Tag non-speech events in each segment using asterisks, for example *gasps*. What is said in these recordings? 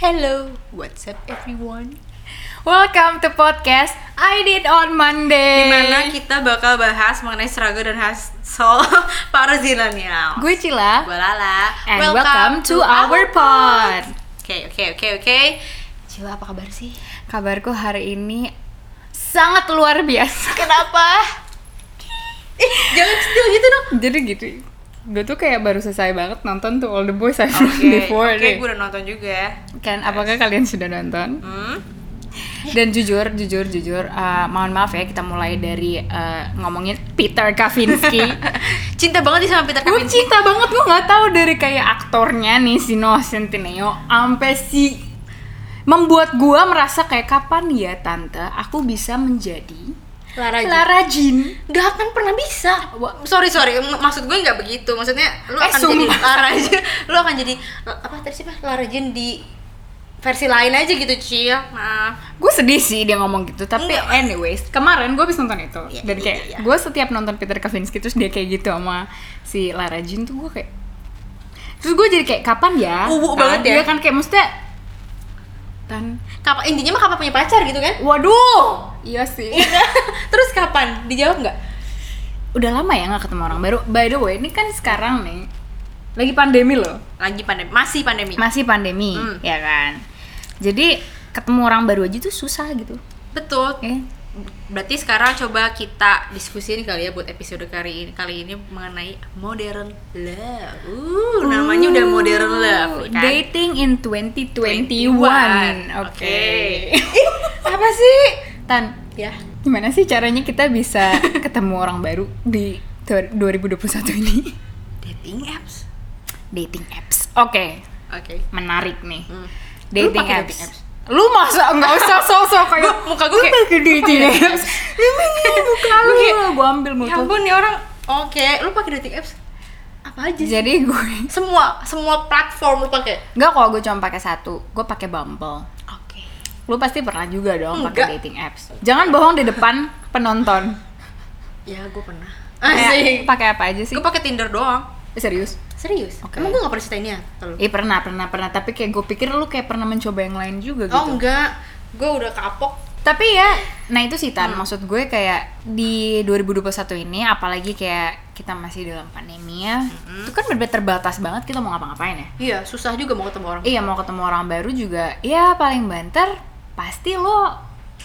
Hello, what's up everyone? Welcome to podcast I did on Monday. Di mana kita bakal bahas mengenai struggle dan hasil *laughs* para zilenial. Gue Cila. Gue Lala. And welcome, to, our pod. Oke, oke, oke, oke. Cila, apa kabar sih? Kabarku hari ini sangat luar biasa. Kenapa? Ih, *laughs* jangan still gitu dong. Jadi gitu. Gue tuh kayak baru selesai banget nonton tuh All the Boys I've Oke, Known Before oke, deh. gue udah nonton juga. Kan apakah kalian sudah nonton? Hmm? Dan jujur, jujur, jujur, uh, mohon maaf ya kita mulai dari uh, ngomongin Peter Kavinsky. *laughs* Cinta banget nih sama Peter gue Kavinsky. cinta banget gue nggak tahu dari kayak aktornya nih si Noah Centineo sampai si membuat gue merasa kayak kapan ya tante aku bisa menjadi Lara, Jean. Lara Jean Gak akan pernah bisa. Sorry sorry, maksud gue nggak begitu. Maksudnya lu Eh, akan jadi. Lara Jean, *laughs* lu akan jadi apa tadi sih Lara Jean di versi lain aja gitu Cil. Maaf. gue sedih sih dia ngomong gitu tapi Enggak. anyways kemarin gue habis nonton itu Iya, dan iya, kayak iya. gue setiap nonton Peter Kavinsky terus dia kayak gitu sama si Lara Jean tuh gue kayak terus gue jadi kayak kapan ya Uwu Kan? banget ya. Iya kan kayak maksudnya tan Kapan intinya mah kapan punya pacar gitu kan? waduh iya sih *laughs* Terus kapan? Dijawab nggak? udah lama ya nggak ketemu orang baru by the way ini kan sekarang nih lagi pandemi loh Lagi pandemi, masih pandemi. masih pandemi Hmm. ya kan jadi ketemu orang baru aja tuh susah gitu Betul. ya Berarti sekarang coba kita diskusiin kali ya buat episode kali ini kali ini mengenai modern love. Uh, namanya udah modern love, ya kan? dating in 2021 oke 21. *laughs* Apa sih? tan Ya. gimana sih caranya kita bisa *laughs* ketemu orang baru di 2021 ini Dating apps. dating apps oke Oke. menarik nih Hmm. dating, apps. dating apps? Lu masa nggak usah sosok kayak Gua- muka "Lu kayak- apps emang ini muka lu gue ambil Ya muka ampun nih orang. Oke, lu pakai dating apps apa aja sih? jadi gue *laughs* Semua semua platform lu pakai. nggak kok gue cuma pakai satu gue pakai Bumble Oke. lu pasti pernah juga dong Enggak. pakai dating apps jangan bohong di depan penonton Ya, gue pernah. Asik. pakai apa aja sih Gue pakai Tinder doang. serius Serius? Oke. Emang gue gak pernah ceritainnya? Iya pernah pernah pernah tapi kayak gue pikir lu kayak pernah mencoba yang lain juga gitu Oh enggak, gue udah kapok. tapi ya nah itu sih Hmm. tan maksud gue kayak di 2021 ini apalagi kayak kita masih dalam pandemi ya Hmm. itu kan bener terbatas banget kita mau ngapa-ngapain ya Iya, susah juga mau ketemu orang. iya mau ketemu orang baru juga ya paling banter pasti lo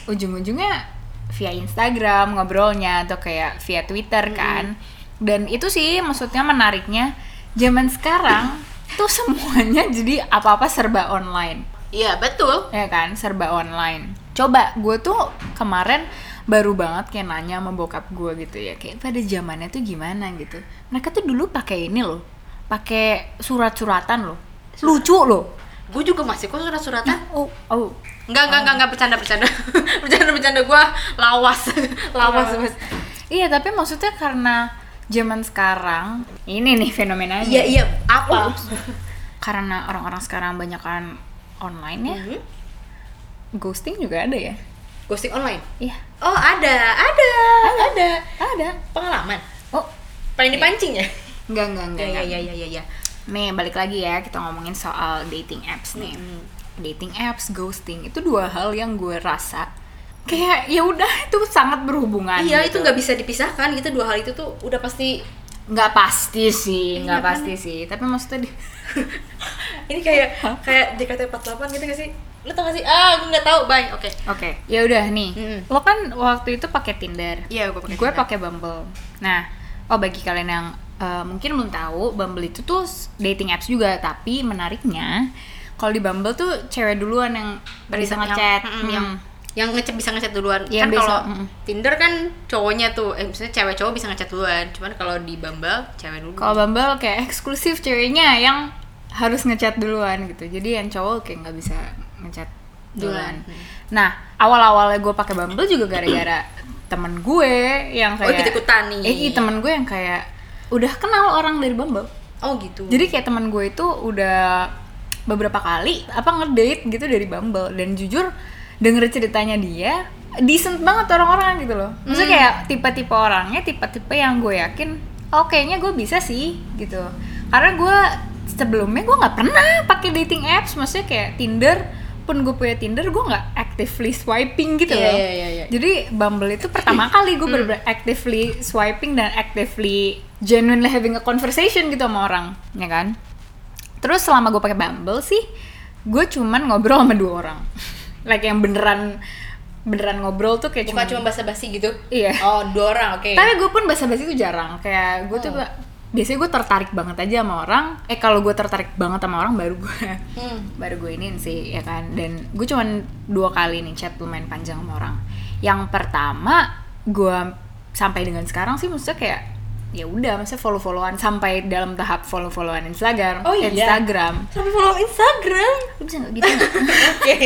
ujung-ujungnya via Instagram ngobrolnya atau kayak via Twitter kan dan itu sih maksudnya menariknya zaman sekarang tuh semuanya jadi apa-apa serba online Iya, betul. ya kan serba online coba gue tuh kemarin baru banget kayak nanya sama bokap gue gitu ya kayak pada zamannya tuh gimana gitu mereka tuh dulu pakai ini loh pakai surat-suratan loh lucu loh Gue juga masih kok surat-suratan. oh oh Enggak, enggak, enggak, enggak bercanda, bercanda. *laughs* bercanda, bercanda gue lawas. *laughs* lawas, mas. iya tapi maksudnya karena zaman sekarang ini nih fenomenanya Iya, iya, apa? karena orang-orang sekarang banyak kan online ya Mhm. ghosting juga ada ya Ghosting online. iya Oh, ada, ada, ada. ada Pengalaman. oh Pengen dipancing ya? enggak enggak enggak, Iya, iya, iya, iya, iya. Nih balik lagi ya kita ngomongin soal dating apps nih. Dating apps, ghosting itu dua hal yang gue rasa kayak ya udah itu sangat berhubungan. Iya, itu gitu. nggak bisa dipisahkan gitu. Dua hal itu tuh udah pasti nggak pasti sih, Iya nggak kan? pasti sih. Tapi maksudnya di, *laughs* ini kayak kayak JKT48 gitu gak sih? Lu tau gak sih? Ah, gue nggak tahu. Bye. Oke. oke ya udah nih. Mm. Lo kan waktu itu pakai Tinder. Iya, gue pakai. gue pakai Bumble. Nah, oh bagi kalian yang eh, mungkin belum tahu, Bumble itu tuh dating apps juga, tapi menariknya kalau di Bumble tuh cewek duluan yang bisa Yang- ngechat, mm, Hmm. yang yang ngechat bisa ngechat duluan. Yang kan kalau mm. Tinder kan cowoknya tuh, eh misalnya cewek cowok bisa ngechat duluan. Cuman kalau di Bumble cewek dulu. Kalau Bumble kayak eksklusif ceweknya yang harus ngechat duluan gitu. Jadi yang cowok kayak nggak bisa ngechat duluan. Duluan. Nah, awal-awalnya gue pakai Bumble juga gara-gara temen gue yang Oh, kayak ikut-ikutan nih. Eh, iya, temen gue yang kayak udah kenal orang dari Bumble. Oh gitu. Jadi kayak temen gue itu udah beberapa kali apa ngedate gitu dari Bumble dan jujur denger ceritanya dia decent banget orang-orang gitu loh. Maksudnya Hmm. kayak tipe-tipe orangnya tipe-tipe yang gue yakin oh kayaknya gue bisa sih gitu. Karena gue sebelumnya gue nggak pernah pakai dating apps maksudnya kayak Tinder pun gue punya Tinder gue nggak actively swiping gitu Iya, loh iya, iya, iya. jadi Bumble itu pertama *laughs* kali gue bener actively swiping dan actively genuinely having a conversation gitu sama orang ya kan terus selama gue pakai Bumble sih gue cuman ngobrol sama dua orang like yang beneran beneran ngobrol tuh kayak Bukan cuma basa-basi gitu? Iya. Oh, dua orang, oke. tapi gue pun basa-basi tuh jarang kayak gue tuh Oh. biasanya gue tertarik banget aja sama orang eh kalau gue tertarik banget sama orang baru gue *laughs* Hmm. baru gue iniin sih ya kan dan gue cuman dua kali nih chat lumayan panjang sama orang yang pertama gue sampai dengan sekarang sih maksudnya kayak ya udah maksudnya follow followan sampai dalam tahap follow followan Instagram Oh iya? Instagram Sampai follow Instagram. lu bisa nggak gitu? *laughs* Oke,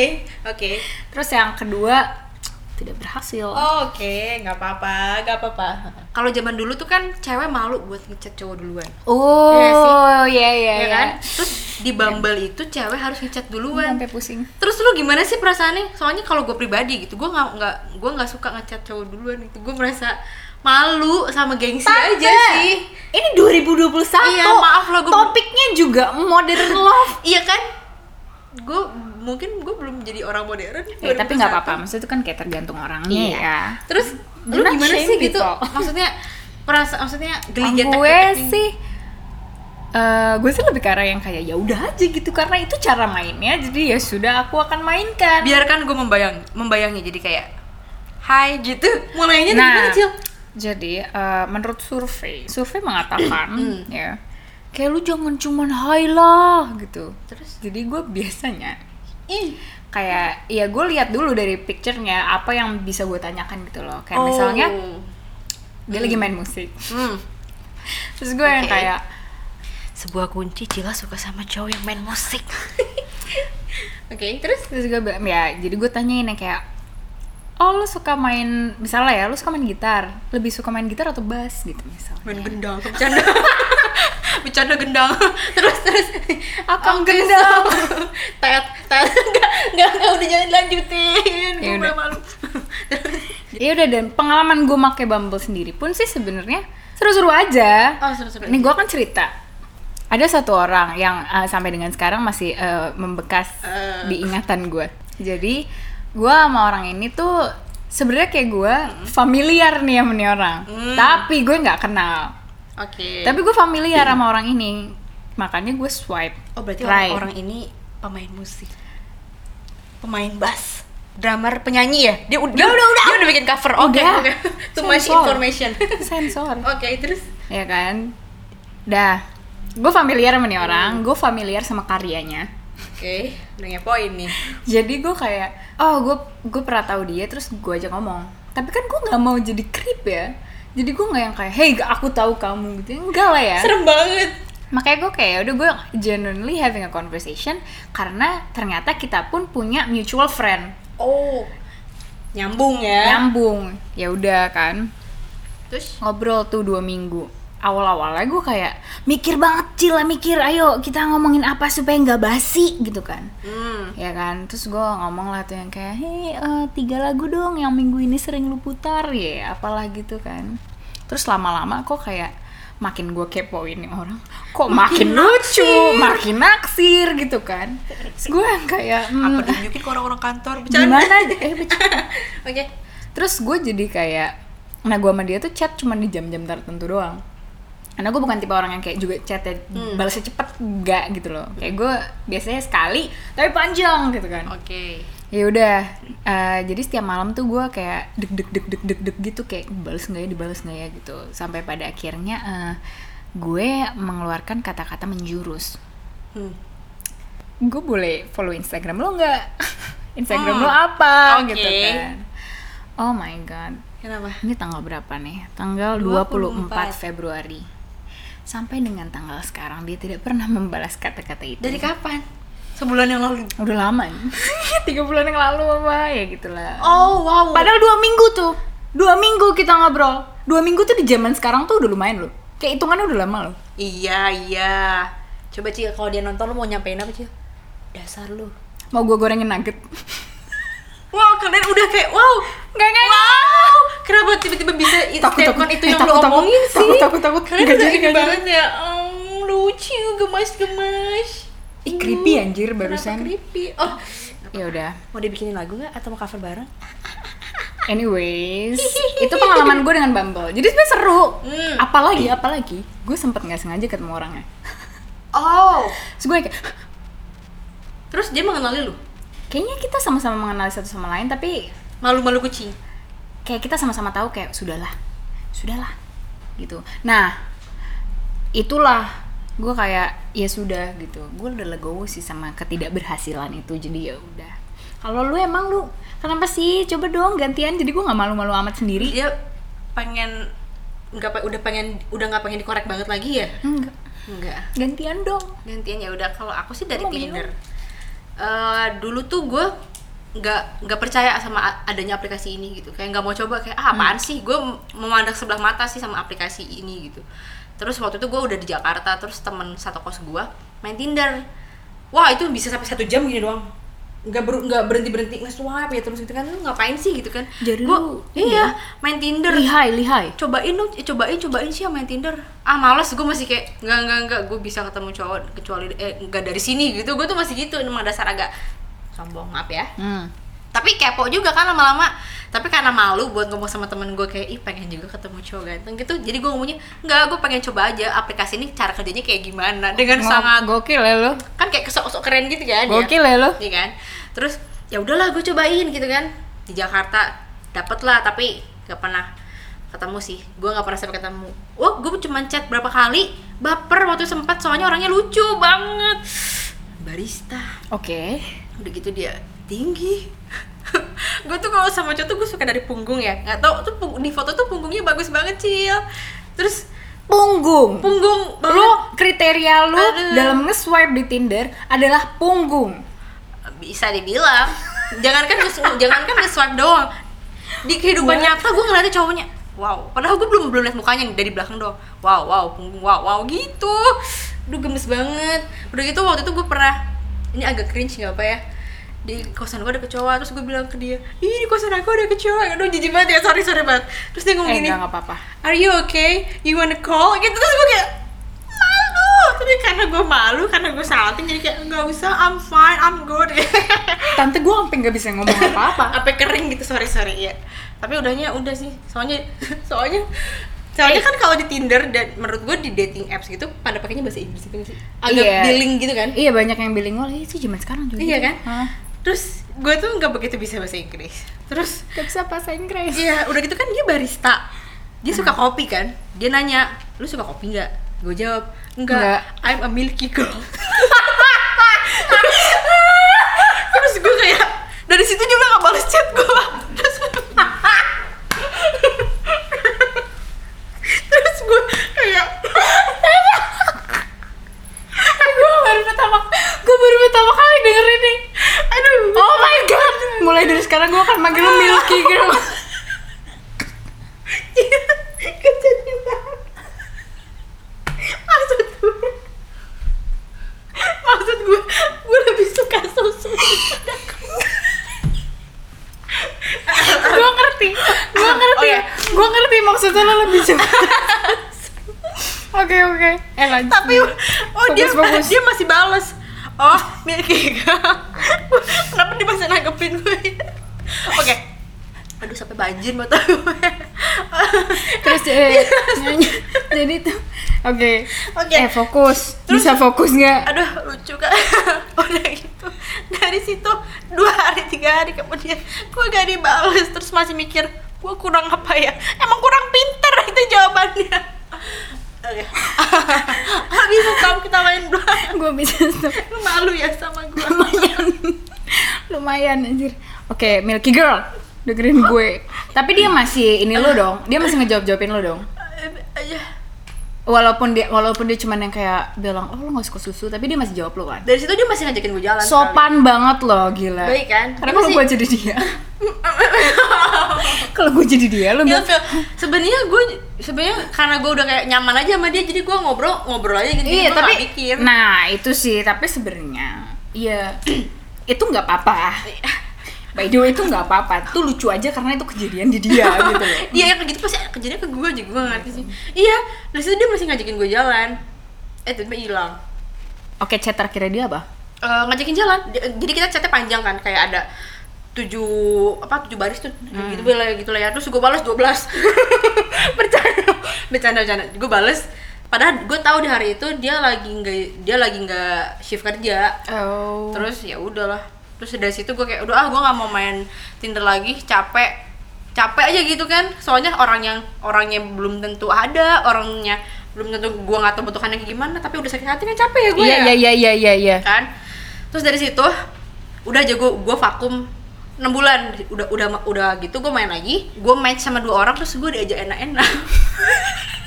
oke. terus yang kedua tidak berhasil Oh, Oke, nggak apa-apa, nggak apa-apa. Kalau zaman dulu tuh kan cewek malu buat ngechat cowok duluan, oh iya iya ya iya kan? Terus di Bumble itu cewek harus ngechat duluan. sampai pusing Terus lu gimana sih perasaannya? Soalnya kalau gue pribadi gitu, gue nggak nggak gue nggak suka ngechat cowok duluan gitu. Gue merasa malu sama gengsi aja sih. Ini 2021. Iya, maaf loh, gua- Topiknya juga modern *laughs* love. Iya kan? Gue mungkin gue belum jadi orang modern. ya, tapi nggak 2021. apa-apa. Maksudnya itu kan kayak tergantung orangnya Iya. ya. Terus lu gimana sih gitu? people. Maksudnya perasa maksudnya geli getek gue sih eh gue sih lebih ke arah yang kayak ya udah aja gitu karena itu cara mainnya jadi ya sudah aku akan mainkan biarkan gue membayang membayangi jadi kayak hai gitu mulainya dari nah mana Cil? Jadi eh, menurut survei survei mengatakan Hmm. *clears throat* ya kayak lu jangan cuman hai lah gitu Terus? jadi gue biasanya Ih. kayak ya gue lihat dulu dari picture-nya apa yang bisa gue tanyakan gitu loh kayak Oh. misalnya dia lagi main musik Hmm. *laughs* terus gue yang Oke. kayak sebuah kunci Cila suka sama cowok yang main musik *laughs* oke terus terus gue ya jadi gue tanyain yang kayak oh lu suka main misalnya ya lu suka main gitar lebih suka main gitar atau bass gitu misalnya main gendang bercanda *laughs* bercanda gendang *laughs* terus terus Akang gendang. so. *laughs* tet tet enggak enggak enggak udah jangan lanjutin Ya udah. malu ya udah dan pengalaman gue make Bumble sendiri pun sih sebenarnya seru-seru aja oh seru seru Ini gue akan cerita. Ada satu orang yang uh, sampai dengan sekarang masih uh, membekas Eh. di ingatan gue. Jadi gue sama orang ini tuh sebenarnya kayak gue familiar nih sama nih orang. Hmm. Tapi gue nggak kenal. oke Tapi gue familiar sama orang ini. Makanya gue swipe. oh berarti right. orang, orang ini pemain musik pemain bass drummer penyanyi ya dia udah Udah, udah, udah. dia udah bikin cover oke Udah. oke *laughs* too much information *laughs* Sensor. oke terus ya kan? Dah. Gue familiar sama nih orang. Gue familiar sama karyanya. oke udah ngepoin nih. Jadi gue kayak oh gue gue pernah tahu dia terus gue aja ngomong. Tapi kan gue nggak mau jadi creep ya. Jadi gue nggak yang kayak hey aku tahu kamu gitu. Enggak lah ya. Serem banget. Makanya gue kayak udah gue genuinely having a conversation karena ternyata kita pun punya mutual friend. Oh nyambung ya. Nyambung. Ya udah kan. Terus? Ngobrol tuh dua minggu awal-awalnya gue kayak mikir banget cila mikir ayo kita ngomongin apa supaya nggak basi gitu kan. Hmm. Ya kan? Terus gue ngomong lah tuh yang kayak hei eh, tiga lagu dong yang minggu ini sering lu putar ya apalah gitu kan. Terus lama-lama kok kayak makin gue kepoin nih orang kok makin, Makin lucu makin naksir gitu kan. Gue yang kayak hmm, apa ditunjukin ke orang-orang kantor *laughs* gimana eh bercanda. *laughs* oke. Terus gue jadi kayak nah gue sama dia tuh chat cuma di jam-jam tertentu doang karena gue bukan tipe orang yang kayak juga chatnya Hmm. balasnya cepet enggak gitu loh. Kayak gue biasanya sekali tapi panjang gitu kan. Oke. Ya udah eh, jadi setiap malam tuh gue kayak deg deg deg deg deg deg gitu kayak balas nggak ya dibalas nggak ya gitu. Sampai pada akhirnya eh, gue mengeluarkan kata-kata menjurus. Hmm. gue boleh follow Instagram lo nggak? *laughs* Instagram Hmm. lo apa? Oke. gitu kan. Oh my god. Kenapa? Ini tanggal berapa nih? Tanggal 24. 24 Februari sampai dengan tanggal sekarang dia tidak pernah membalas kata-kata itu dari kapan sebulan yang lalu udah lama nih. *laughs* tiga bulan yang lalu apa ya gitulah oh wow Padahal dua minggu tuh, dua minggu kita ngobrol. Dua minggu tuh di zaman sekarang tuh udah lumayan loh. Kayak hitungannya udah lama loh. iya iya coba Cil kalau dia nonton lu mau nyampein apa Cil dasar lu Mau gue gorengin nugget. *laughs* wow kalian udah kayak wow Gak gak. wow kenapa tiba-tiba bisa Takut, statement takut. itu Eh, yang takut, takut. omongin sih Takut, takut, takut. Nggak udah jadi, nggak banget ya Oh, lucu gemas gemas Ih, creepy anjir Kenapa barusan. creepy oh Ya udah. mau dibikinin lagu nggak atau mau cover bareng Anyways, *laughs* itu pengalaman gue dengan Bumble. Jadi sebenarnya seru. Hmm. Apalagi, apalagi, gue sempet nggak sengaja ketemu orangnya. oh Terus gue kayak, terus dia mengenali lu kayaknya kita sama-sama mengenali satu sama lain, tapi malu-malu kucing kayak kita sama-sama tahu kayak sudahlah, sudahlah, gitu. Nah, itulah gue kayak ya sudah gitu. Gue udah legowo sih sama ketidakberhasilan itu. Jadi ya udah. Kalau lu emang lu kenapa sih? Coba dong gantian. Jadi gue nggak malu-malu amat sendiri. dia pengen nggak udah pengen udah nggak pengen dikorek banget lagi ya Enggak. enggak Gantian dong. gantian ya udah kalau aku sih dari Mau minum? Tinder Eh, dulu tuh gue nggak nggak percaya sama adanya aplikasi ini gitu. Kayak nggak mau coba kayak ah apaan sih? Gue memandang sebelah mata sih sama aplikasi ini gitu. Terus waktu itu gue udah di Jakarta terus temen satu kos gue main Tinder. Wah itu bisa sampai satu jam gini doang. Nggak ber nggak berhenti berhenti nge-swipe ya terus gitu kan. Lu ngapain sih? gitu kan. Jadi Gua- lu- iya main Tinder. Lihai, lihai. cobain dong eh, cobain cobain sih yang main Tinder. Ah males. Gue masih kayak nggak nggak nggak. Gue bisa ketemu cowok kecuali eh nggak dari sini gitu. Gue tuh masih gitu emang dasar agak sombong maaf ya. Hmm. tapi kepo juga kan lama-lama. Tapi karena malu buat ngomong sama temen gue kayak ih pengen juga ketemu cowok ganteng gitu. Jadi gue ngomongnya nggak gue pengen coba aja aplikasi ini cara kerjanya kayak gimana? Dengan Ngo- sangat gokil ya lo. kan kayak kesok-kesok keren gitu kan ya. Gokil ya lo. Iya kan? Terus ya udahlah gue cobain gitu kan. Di Jakarta dapet lah tapi gak pernah ketemu sih. Gue nggak pernah sampai ketemu. Wah gue cuma chat berapa kali baper waktu sempat soalnya orangnya lucu banget. Barista. Oke. Udah gitu dia tinggi. *laughs* Gue tuh kalau sama cowok tuh gue suka dari punggung ya. Nggak tau tuh di foto tuh punggungnya bagus banget cil. Terus Punggung. punggung banget. Lo kriteria Aduh. dalam nge-swipe di Tinder adalah punggung. bisa dibilang. Jangankan nge- jangankan nge-swipe doang. Di kehidupan What? nyata gue ngeliatnya cowoknya wow. Padahal gue belum belum lihat mukanya nih, dari belakang doang. Wow wow punggung wow wow gitu. Duh gemes banget. Udah gitu waktu itu gue pernah ini agak cringe nggak apa ya? Di kosan gue ada kecoa terus gue bilang ke dia ih di kosan aku ada kecoa. Aduh jijik banget ya sorry sorry banget. Terus dia ngomong Eh, gini enggak nggak apa-apa. are you okay? You wanna call? Gitu terus gue kayak malu. Tapi karena gue malu karena gue salting jadi kayak nggak usah I'm fine I'm good. *laughs* Tante gue sampai nggak bisa ngomong apa-apa. apa kering gitu sorry sorry ya tapi udahnya udah sih. Soalnya soalnya soalnya kan kalau di Tinder dan menurut gue di dating apps gitu pada pakainya bahasa Inggris gitu nggak sih agak Iya. billing gitu kan Iya banyak yang bilingual itu zaman sekarang juga. Iya gitu. kan? Hah? terus gue tuh nggak begitu bisa bahasa Inggris terus Gak bisa bahasa Inggris. Iya, udah gitu kan dia barista. Dia suka kopi kan? Dia nanya, "Lu suka kopi nggak?" Gue jawab, "Enggak, Nggak. I'm a milky girl." *laughs* Terus gue kayak dari situ dia udah gak balas chat gue. Terus Terus gue kayak gue baru pertama, gue baru pertama kali denger ini. aduh. Oh my god. Mulai dari sekarang gue akan manggil lo Milky Girl. *laughs* Kejadian banget. Maksud gue Maksud gue Gue lebih suka susu gue ngerti, gue ngerti, Oh, iya. gue ngerti maksudnya lo lebih suka. Oke oke, eh lanjut. Tapi Oh dia Bagus, dia masih bales Oh Milky Girl dia masih nanggepin gue. Oke. Aduh sampai banjir mata gue. Terus eh, nyanyi. jadi tuh oke. Oke. eh fokus. Terus- bisa fokus nggak? Aduh lucu kan *laughs* Udah gitu. Dari situ Dua hari tiga hari kemudian Gue gak dibales. Terus masih mikir Gue kurang apa ya? Emang kurang pinter itu jawabannya. Oke. *laughs* Bisa kamu kita main dua. Gue bisa stop. Lu malu ya sama gue lumayan anjir. Oke Milky Girl dengerin gue. Tapi dia masih ini lo dong dia masih ngejawab jawabin lo dong. Aja walaupun dia walaupun dia cuman yang kayak bilang oh lo gak suka susu tapi dia masih jawab lo kan. Dari situ dia masih ngajakin gue jalan sopan banget lo gila. Baik kan? karena kalau masih- gue jadi dia. *laughs* Kalau gue jadi dia lo Iya, Phil. sebenarnya gue sebenarnya karena gue udah kayak nyaman aja sama dia jadi gue ngobrol ngobrol aja gitu. Iya tapi mikir. nah itu sih tapi sebenarnya iya itu nggak apa-apa. By the way itu nggak apa-apa. Itu lucu aja karena itu kejadian di dia gitu loh. Iya yang kayak gitu pasti kejadian ke gue aja gue ngerti sih. Iya dari situ dia masih ngajakin gue jalan. Eh tiba-tiba hilang. Oke, chat terakhirnya dia apa? Eh, ngajakin jalan. Di- jadi kita chatnya panjang kan kayak ada tujuh apa tujuh baris tuh. Hmm. gitu lah gitu lah ya. Terus gue balas 12 *laughs* bercanda bercanda bercanda. Gue balas padahal gue tahu di hari itu dia lagi nggak dia lagi nggak shift kerja. Oh. terus ya udahlah. Terus dari situ gue kayak udah ah gue nggak mau main Tinder lagi capek. Capek aja gitu kan. Soalnya orang yang orangnya belum tentu ada orangnya belum tentu gue nggak tahu bentukannya kayak gimana tapi udah sakit hati kan capek ya gue Iya, ya. iya, iya, iya, iya. kan? Terus dari situ udah aja gue gue vakum 6 bulan. Udah udah udah gitu gue main lagi. Gue match sama dua orang terus gue diajak enak-enak *laughs*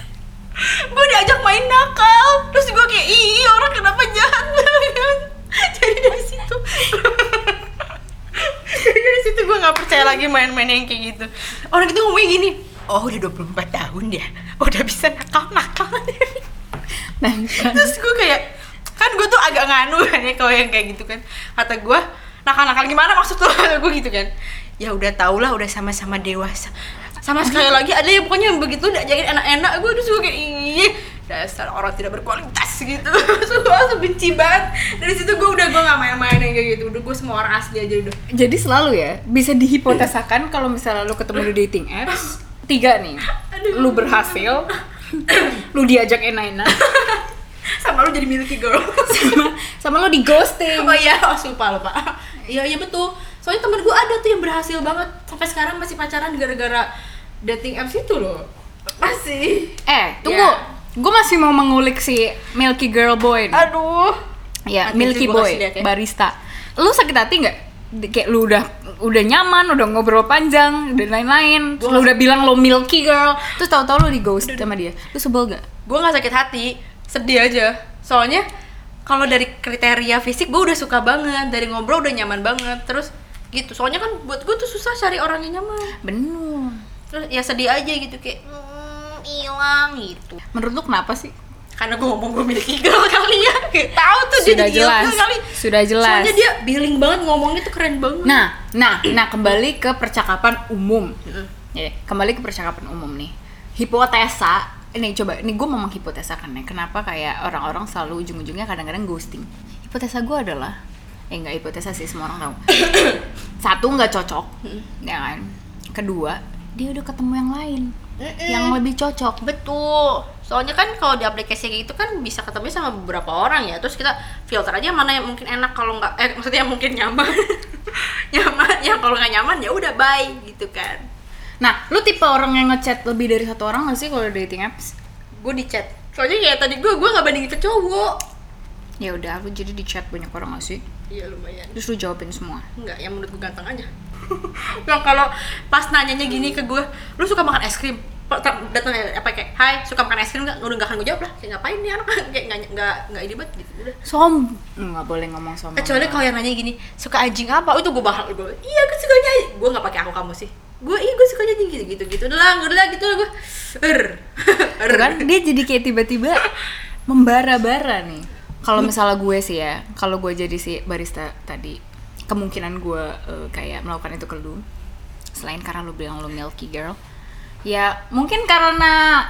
gue diajak main nakal. Terus gue kayak ih orang kenapa jahat? Banget *laughs* jadi dari situ. *laughs* Jadi dari situ gue nggak percaya lagi main-main yang kayak gitu. Orang itu ngomongnya gini oh udah 24 tahun dia. Udah bisa nakal-nakal *laughs* Nah, terus gue kayak kan gue tuh agak nganu kan ya kalau yang kayak gitu kan. Kata gue nakal-nakal gimana maksud lo? Gue gitu kan. Ya udah tau lah udah sama-sama dewasa sama sekali lagi ada yang pokoknya yang begitu udah jadi enak-enak gue terus gue kayak ih dasar orang tidak berkualitas gitu. *laughs* Terus gue langsung benci banget. Dari situ gue udah gue gak main-main kayak gitu. Udah gue semua orang asli aja udah. Jadi selalu ya bisa dihipotesakan kalau misalnya lu ketemu di dating apps tiga nih, lu berhasil, lu diajak enak-enak, *laughs* sama lu jadi milky girl. Sama sama lu di ghosting. oh iya oh lupa lupa iya iya betul. Soalnya temen gue ada tuh yang berhasil banget. Sampai sekarang masih pacaran gara-gara dating apps itu loh masih Eh, tunggu. Ya. Gue masih mau mengulik si Milky Girl Boy nih. aduh Ya, Nanti Milky Boy, lihat ya. barista. Lu sakit hati nggak? Kayak lu udah udah nyaman, udah ngobrol panjang dan lain-lain. Terus lu udah bilang lo Milky Girl, terus tahu-tahu lu di ghost sama dia. Lu sebel gak? gue nggak sakit hati sedih aja soalnya kalau dari kriteria fisik gue udah suka banget dari ngobrol udah nyaman banget terus gitu soalnya kan buat gue tuh susah cari orang yang nyaman Bener. Terus ya sedih aja gitu kayak "Hmm, hilang gitu Menurut lu kenapa sih? karena gue ngomong gue milik girl *laughs* kali ya kayak tahu tuh dia Sudah jadi jelas. kali Sudah jelas. soalnya dia billing banget ngomongnya tuh keren banget Nah, nah, nah kembali ke percakapan umum. Mm. Ya, kembali ke percakapan umum nih. Hipotesa, ini coba, ini gue mau menghipotesakan ya, kenapa kayak orang-orang selalu ujung-ujungnya kadang-kadang ghosting. Hipotesa gue adalah, eh nggak hipotesa sih, semua orang tahu. *coughs* Satu nggak cocok, ya kan. Kedua, dia udah ketemu yang lain, Mm-mm. yang lebih cocok. Betul. Soalnya kan kalau di aplikasi kayak gitu kan bisa ketemu sama beberapa orang ya. Terus kita filter aja mana yang mungkin enak kalau nggak eh maksudnya yang mungkin nyaman. *laughs* nyaman ya kalau nggak nyaman ya udah bye gitu kan. Nah, lu tipe orang yang ngechat lebih dari satu orang gak sih kalau dating apps? Gue di chat. Soalnya kayak tadi gue gue nggak bandingin ke cowok. Ya udah, lu jadi di chat banyak orang gak sih? Iya lumayan. Terus lu jawabin semua. Enggak, yang menurut gue ganteng aja. *laughs* yang kalau pas nanyanya gini ke gue, lu suka makan es krim? datang apa kayak, hai suka makan es krim nggak? Udah nggak akan gue jawab lah. Kayak ngapain nih anak? *laughs* Kayak nggak nggak nggak ini banget gitu. Udah. Som, nggak boleh ngomong sombong. kecuali kalau yang nanya gini suka anjing apa oh, itu gue bahas gue iya gue sukanya gue nggak pakai aku kamu sih gue iya gue sukanya anjing gitu gitu gitu udah lah udah lah gitu lah gue er *laughs* Tuh kan dia jadi kayak tiba-tiba membara-bara nih. Kalau misalnya gue sih ya, kalau gue jadi si barista tadi, kemungkinan gue eh, kayak melakukan itu ke lu. Selain karena lu bilang lu milky girl, ya mungkin karena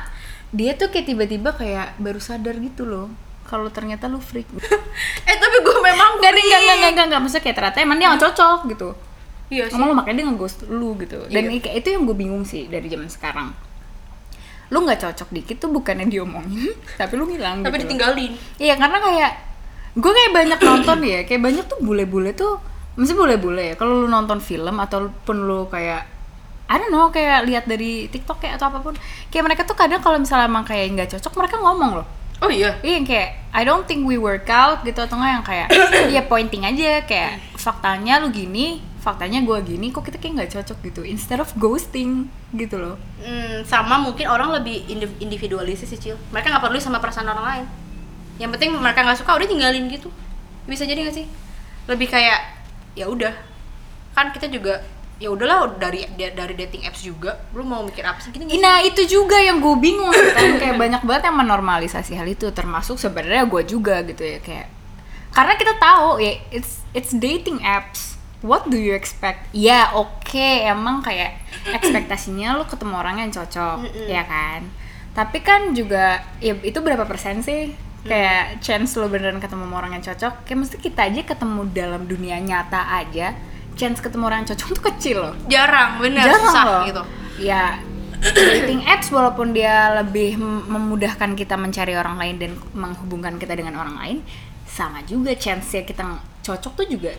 dia tuh kayak tiba-tiba kayak baru sadar gitu loh. Kalau ternyata lu freak. *laughs* eh tapi gue memang Gak, enggak, enggak, enggak, enggak, enggak, maksudnya kayak ternyata emang dia nggak cocok gitu. iya sih Emang lu makanya dia nge-ghost lu gitu. Dan Iya. kayak itu yang gue bingung sih dari zaman sekarang. Lu nggak cocok dikit tuh bukannya diomongin, *laughs* tapi lu ngilang tapi gitu. ditinggalin Iya, karena kayak gue kayak banyak nonton ya, kayak banyak tuh bule-bule tuh mesti bule-bule ya. Kalau lu nonton film ataupun lu kayak I don't know, kayak lihat dari TikTok kayak atau apa pun. Kayak mereka tuh kadang kalau misalnya emang kayak nggak cocok, mereka ngomong loh. oh iya Iya yang kayak I don't think we work out gitu atau enggak yang kayak *coughs* ya pointing aja kayak faktanya lu gini, faktanya gua gini, kok kita kayak nggak cocok gitu. Instead of ghosting gitu loh. Hmm, sama mungkin orang lebih indi- individualis sih cil mereka nggak peduli sama perasaan orang lain yang penting mereka nggak suka udah tinggalin gitu bisa jadi nggak sih lebih kayak ya udah. Kan kita juga ya udahlah dari dari dating apps juga. Lu mau mikir apa sih? Gini? Nah itu juga yang gue bingung kan. Kayak banyak banget yang menormalisasi hal itu termasuk sebenarnya gue juga gitu ya kayak. Karena kita tahu ya it's it's dating apps. What do you expect? Ya oke emang kayak ekspektasinya lu ketemu orang yang cocok ya kan? Tapi kan juga ya itu berapa persen sih kayak chance lo beneran ketemu sama orang yang cocok kayak mesti kita aja ketemu dalam dunia nyata aja chance ketemu orang yang cocok tuh kecil loh. Jarang bener. Jarang susah loh. gitu. Ya dating apps walaupun dia lebih mem- memudahkan kita mencari orang lain dan menghubungkan kita dengan orang lain sama juga chance ya kita cocok tuh juga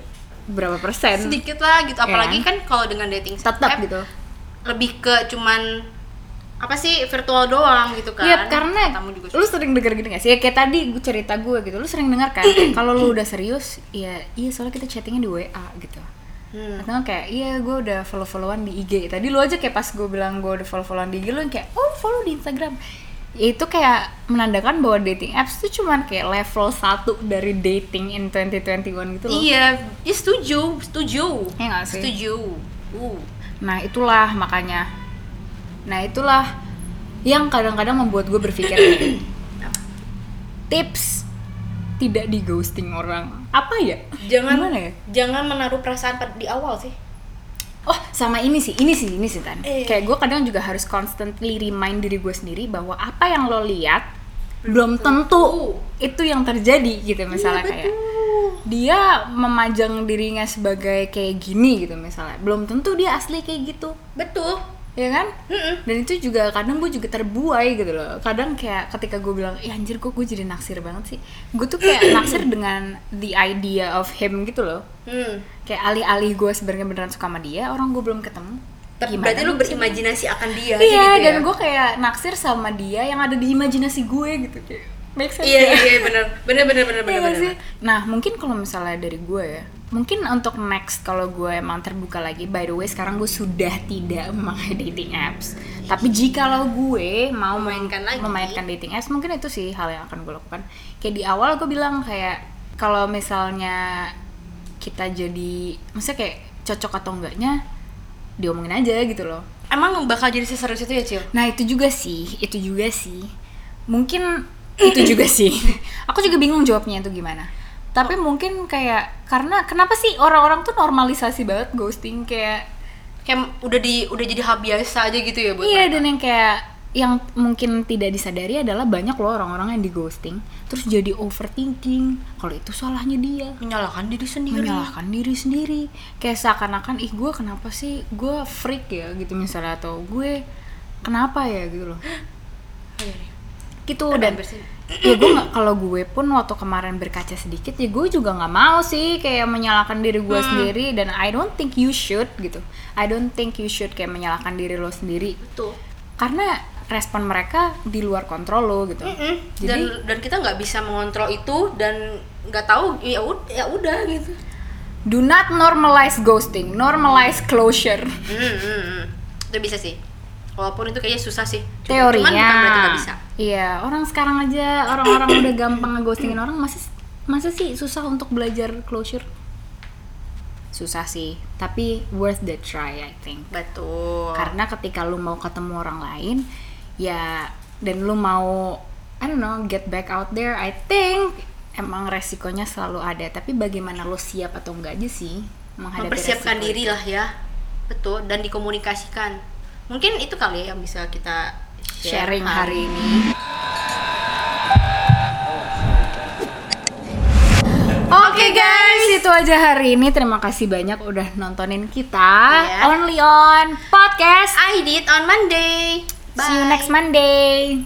berapa persen. Sedikit lah gitu Iya apalagi kan? kan kalau dengan dating tetap app, gitu. lebih ke cuman apa sih virtual doang gitu kan Iya karena juga lu sering denger gini gak sih? Ya, kayak tadi gue cerita gue gitu, lu sering denger kan? *clears throat* Kalau lu udah serius, ya iya soalnya kita chattingnya di WA gitu. Hmm. Atau kayak iya gue udah follow followan di IG. Tadi lu aja kayak pas gue bilang gue udah follow followan di IG, lu yang kayak oh follow di Instagram. Ya, itu kayak menandakan bahwa dating apps tuh cuman kayak level 1 dari dating in 2021 gitu loh. iya ya setuju setuju Iya nggak sih? setuju uh Nah itulah makanya. Nah itulah yang kadang-kadang membuat gue berpikir tips tidak di ghosting orang apa ya? jangan Gimana ya? jangan menaruh perasaan di awal sih Oh sama ini sih, ini sih, ini sih Tan. Eh. Kayak gue kadang juga harus constantly remind diri gue sendiri bahwa apa yang lo lihat belum tentu itu yang terjadi gitu misalnya Iya, kayak dia memajang dirinya sebagai kayak gini gitu misalnya belum tentu dia asli kayak gitu betul ya kan? Mm-mm. dan itu juga kadang gue juga terbuai gitu loh. Kadang kayak ketika gue bilang ya anjir kok gue jadi naksir banget sih? Gue tuh kayak *coughs* naksir dengan the idea of him gitu loh. Hmm. kayak alih-alih gue sebenarnya beneran suka sama dia orang gue belum ketemu. Tapi Gimana berarti lu berimajinasi akan dia iya gitu dan ya? gue kayak naksir sama dia yang ada di imajinasi gue gitu kayak make sense iya ya? iya iya, bener bener bener bener Iya bener, bener. sih? Nah mungkin kalau misalnya dari gue ya Mungkin untuk next kalau gue emang terbuka lagi By the way sekarang gue sudah tidak memakai dating apps Tapi jika lo gue mau Memainkan lagi. memainkan dating apps Mungkin itu sih hal yang akan gue lakukan Kayak di awal gue bilang kayak Kalau misalnya kita jadi Maksudnya kayak cocok atau enggaknya Diomongin aja gitu loh emang bakal jadi seserius itu ya Cil? Nah itu juga sih, itu juga sih. Mungkin itu juga sih. *laughs* Aku juga bingung jawabnya itu gimana. Tapi mungkin kayak karena kenapa sih orang-orang tuh normalisasi banget ghosting? Kayak kayak udah di udah jadi hal biasa aja gitu ya buat iya mereka. dan yang kayak yang mungkin tidak disadari adalah banyak loh orang-orang yang di ghosting terus jadi overthinking. Kalau itu salahnya dia. Menyalahkan diri sendiri. Menyalahkan diri sendiri. Kayak seakan-akan ih gue kenapa sih? Gue freak ya gitu misalnya. Atau gue kenapa ya? gitu loh. *gasps* Oh, iya, iya. Gitu dan ya gue kalau gue pun waktu kemarin berkaca sedikit ya gue juga nggak mau sih kayak menyalahkan diri gue Hmm. sendiri dan I don't think you should gitu. I don't think you should kayak menyalahkan diri lo sendiri. Betul. Karena respon mereka di luar kontrol lo gitu. Mm-mm. jadi dan dan kita nggak bisa mengontrol itu dan nggak tahu ya udah ya udah gitu. Do not normalize ghosting normalize closure. Hmm, hmm. itu bisa sih. Walaupun itu kayaknya susah sih. Cuma- teorinya. cuman bukan berarti nggak bisa iya orang sekarang aja orang-orang udah gampang ngeghostingin orang masih masa sih susah untuk belajar closure? Susah sih tapi worth the try I think. Betul. Karena ketika lu mau ketemu orang lain ya dan lu mau I don't know get back out there I think emang resikonya selalu ada. Tapi bagaimana lu siap atau enggak aja sih menghadapi mempersiapkan diri lah ya. Betul dan dikomunikasikan. Mungkin itu kali ya yang bisa kita sharing hari ini Oke guys, itu aja hari ini. Terima kasih banyak udah nontonin kita. Iya. Only on podcast. I did on Monday See you next Monday.